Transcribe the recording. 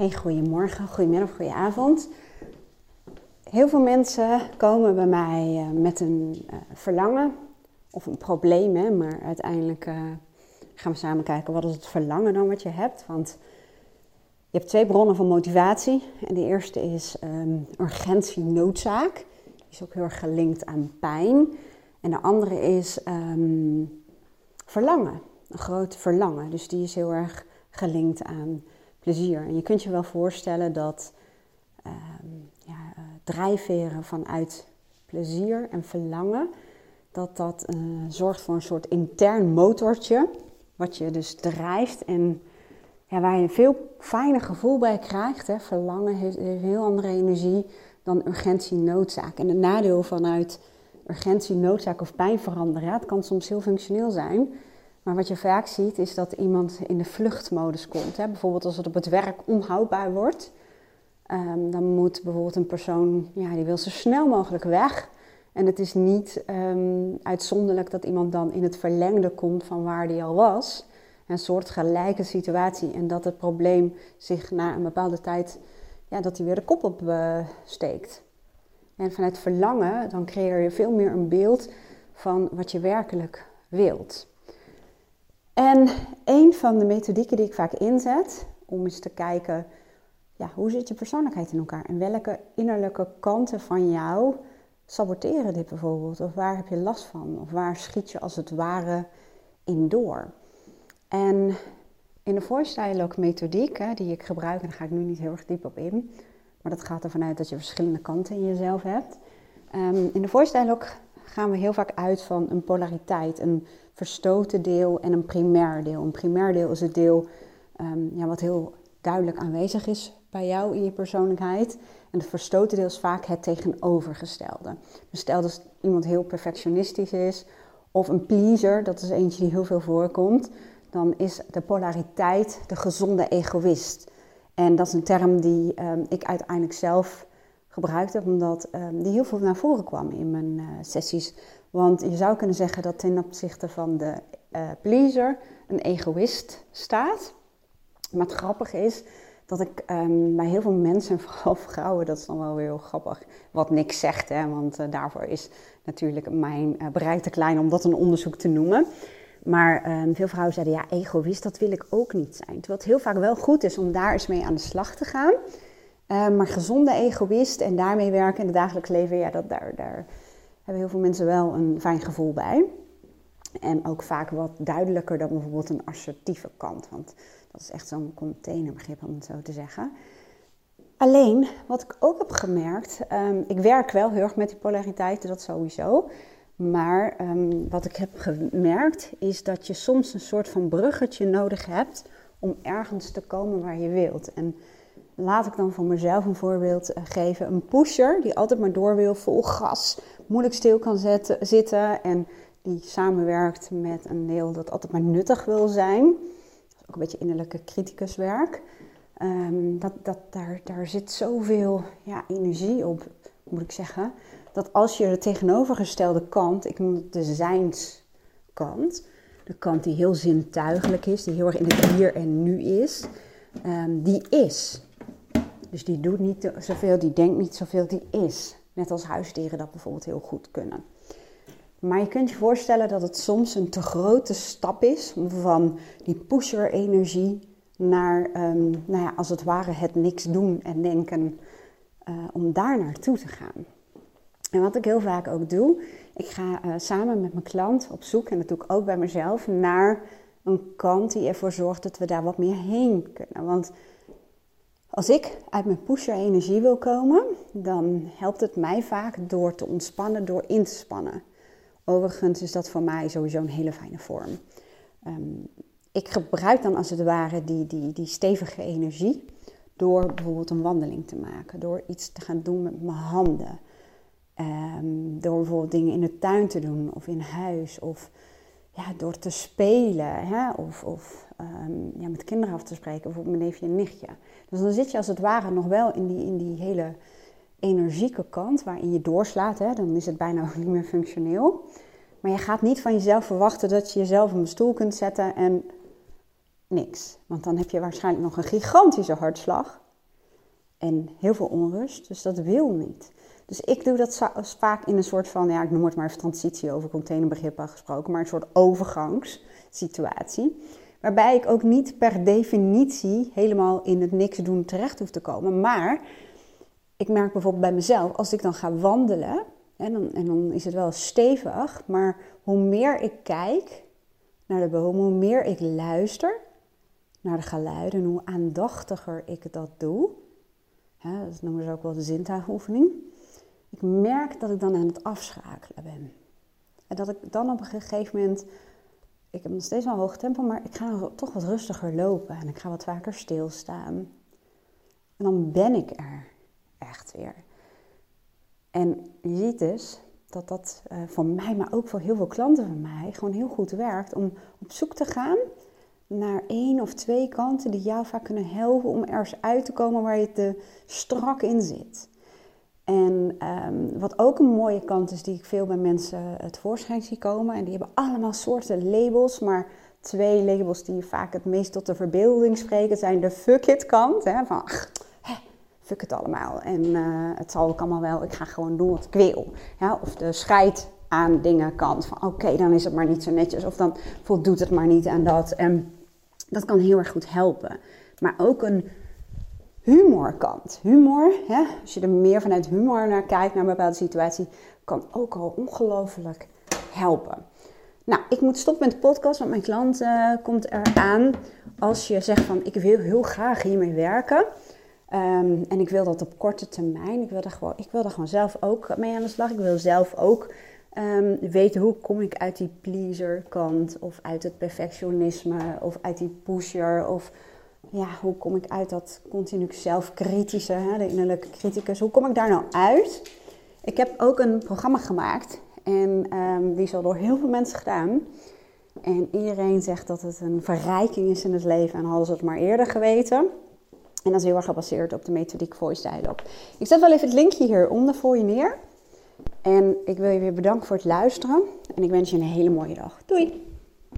Hey, goedemorgen, goedemiddag, goedenavond. Heel veel mensen komen bij mij uh, met een uh, verlangen of een probleem, hè, maar uiteindelijk uh, gaan we samen kijken wat is het verlangen dan wat je hebt. Want je hebt twee bronnen van motivatie. En de eerste is um, urgentie, noodzaak. Die is ook heel erg gelinkt aan pijn. En de andere is um, verlangen, een groot verlangen. Dus die is heel erg gelinkt aan plezier. En je kunt je wel voorstellen dat um, ja, uh, drijfveren vanuit plezier en verlangen, dat dat uh, zorgt voor een soort intern motortje, wat je dus drijft en ja, waar je een veel fijner gevoel bij krijgt. Hè. Verlangen heeft, heeft heel andere energie dan urgentie, noodzaak. En het nadeel vanuit urgentie, noodzaak of pijn veranderen, het kan soms heel functioneel zijn. Maar wat je vaak ziet is dat iemand in de vluchtmodus komt. Hè. Bijvoorbeeld als het op het werk onhoudbaar wordt. Um, dan moet bijvoorbeeld een persoon, ja, die wil zo snel mogelijk weg. En het is niet um, uitzonderlijk dat iemand dan in het verlengde komt van waar die al was. Een soort gelijke situatie. En dat het probleem zich na een bepaalde tijd, ja, dat hij weer de kop op uh, steekt. En vanuit verlangen, dan creëer je veel meer een beeld van wat je werkelijk wilt. En een van de methodieken die ik vaak inzet, om eens te kijken, ja, hoe zit je persoonlijkheid in elkaar? En welke innerlijke kanten van jou saboteren dit bijvoorbeeld? Of waar heb je last van? Of waar schiet je als het ware in door? En in de voice dialogue methodiek, hè, die ik gebruik, en daar ga ik nu niet heel erg diep op in, maar dat gaat ervan uit dat je verschillende kanten in jezelf hebt. Um, in de voice dialogue gaan we heel vaak uit van een polariteit, een verstoten deel en een primair deel. Een primair deel is het deel um, ja, wat heel duidelijk aanwezig is bij jou in je persoonlijkheid. En het verstoten deel is vaak het tegenovergestelde. Dus stel dat iemand heel perfectionistisch is of een pleaser, dat is eentje die heel veel voorkomt, dan is de polariteit de gezonde egoïst. En dat is een term die um, ik uiteindelijk zelf gebruikt heb, omdat um, die heel veel naar voren kwam in mijn uh, sessies. Want je zou kunnen zeggen dat ten opzichte van de uh, pleaser een egoïst staat. Maar het grappige is dat ik um, bij heel veel mensen, en vooral vrouwen, dat is dan wel weer heel grappig, wat niks zegt, hè, want uh, daarvoor is natuurlijk mijn bereik te klein om dat een onderzoek te noemen. Maar um, veel vrouwen zeiden, ja, egoïst, dat wil ik ook niet zijn. Terwijl het heel vaak wel goed is om daar eens mee aan de slag te gaan. Um, maar gezonde egoïst en daarmee werken in het dagelijks leven, ja, dat, daar, daar hebben heel veel mensen wel een fijn gevoel bij. En ook vaak wat duidelijker dan bijvoorbeeld een assertieve kant. Want dat is echt zo'n containerbegrip om het zo te zeggen. Alleen, wat ik ook heb gemerkt, um, ik werk wel heel erg met die polariteiten, dat sowieso. Maar um, wat ik heb gemerkt is dat je soms een soort van bruggetje nodig hebt om ergens te komen waar je wilt. En laat ik dan voor mezelf een voorbeeld uh, geven. Een pusher die altijd maar door wil, vol gas, moeilijk stil kan zetten, zitten en die samenwerkt met een deel dat altijd maar nuttig wil zijn. Dat is ook een beetje innerlijke criticuswerk. Um, dat, dat, daar, daar zit zoveel ja, energie op, moet ik zeggen dat als je de tegenovergestelde kant, ik noem het de zijnskant, de kant die heel zintuigelijk is, die heel erg in het hier en nu is, um, die is. Dus die doet niet zoveel, die denkt niet zoveel, die is. Net als huisdieren dat bijvoorbeeld heel goed kunnen. Maar je kunt je voorstellen dat het soms een te grote stap is van die pusher-energie naar, um, nou ja, als het ware, het niks doen en denken, uh, om daar naartoe te gaan. En wat ik heel vaak ook doe, ik ga uh, samen met mijn klant op zoek, en ik ook bij mezelf, naar een kant die ervoor zorgt dat we daar wat meer heen kunnen. Want als ik uit mijn pusher-energie wil komen, dan helpt het mij vaak door te ontspannen, door in te spannen. Overigens is dat voor mij sowieso een hele fijne vorm. Um, ik gebruik dan als het ware die, die, die stevige energie door bijvoorbeeld een wandeling te maken, door iets te gaan doen met mijn handen. Um, door bijvoorbeeld dingen in de tuin te doen of in huis of ja, door te spelen hè? of, of um, ja, met kinderen af te spreken, bijvoorbeeld mijn neefje en nichtje. Dus dan zit je als het ware nog wel in die, in die hele energieke kant waarin je doorslaat. Hè? Dan is het bijna ook niet meer functioneel. Maar je gaat niet van jezelf verwachten dat je jezelf op een stoel kunt zetten en niks. Want dan heb je waarschijnlijk nog een gigantische hartslag. en heel veel onrust. Dus dat wil niet. Dus ik doe dat vaak in een soort van, ja, ik noem het maar even transitie over containerbegrippen gesproken, maar een soort overgangssituatie. Waarbij ik ook niet per definitie helemaal in het niks doen terecht hoef te komen. Maar ik merk bijvoorbeeld bij mezelf, als ik dan ga wandelen, en dan, en dan is het wel stevig, maar hoe meer ik kijk naar de bomen, hoe meer ik luister naar de geluiden, hoe aandachtiger ik dat doe. dat noemen ze ook wel de zintuigoefening. Ik merk dat ik dan aan het afschakelen ben. En dat ik dan op een gegeven moment, ik heb nog steeds wel een hoog tempo, maar ik ga toch wat rustiger lopen en ik ga wat vaker stilstaan. En dan ben ik er echt weer. En je ziet dus dat dat uh, voor mij, maar ook voor heel veel klanten van mij, gewoon heel goed werkt om op zoek te gaan naar één of twee kanten die jou vaak kunnen helpen om ergens uit te komen waar je te strak in zit. En um, wat ook een mooie kant is die ik veel bij mensen het voorschijn zie komen, en die hebben allemaal soorten labels, maar twee labels die vaak het meest tot de verbeelding spreken zijn de fuck it kant, hè, van ach, fuck het allemaal en uh, het zal ook allemaal wel, ik ga gewoon doen wat ik wil. Of de scheid aan dingen kant, van oké, dan is het maar niet zo netjes, of dan voldoet het maar niet aan dat. En dat kan heel erg goed helpen. Maar ook een humorkant. Humor, hè, als je er meer vanuit humor naar kijkt, naar een bepaalde situatie, kan ook al ongelooflijk helpen. Nou, ik moet stoppen met de podcast, want mijn klant uh, komt eraan. Als je zegt van, ik wil heel graag hiermee werken. Um, en ik wil dat op korte termijn. Ik wil, er gewoon, ik wil er gewoon zelf ook mee aan de slag. Ik wil zelf ook um, weten hoe kom ik uit die pleaser kant. Of uit het perfectionisme. Of uit die pusher. Of ja, hoe kom ik uit dat continu zelfkritische, hè, de innerlijke criticus, hoe kom ik daar nou uit? Ik heb ook een programma gemaakt en um, die is al door heel veel mensen gedaan. En iedereen zegt dat het een verrijking is in het leven en hadden ze het maar eerder geweten. En dat is heel erg gebaseerd op de methodiek Voice Dialogue. Ik zet wel even het linkje hieronder voor je neer. En ik wil je weer bedanken voor het luisteren. En ik wens je een hele mooie dag. Doei!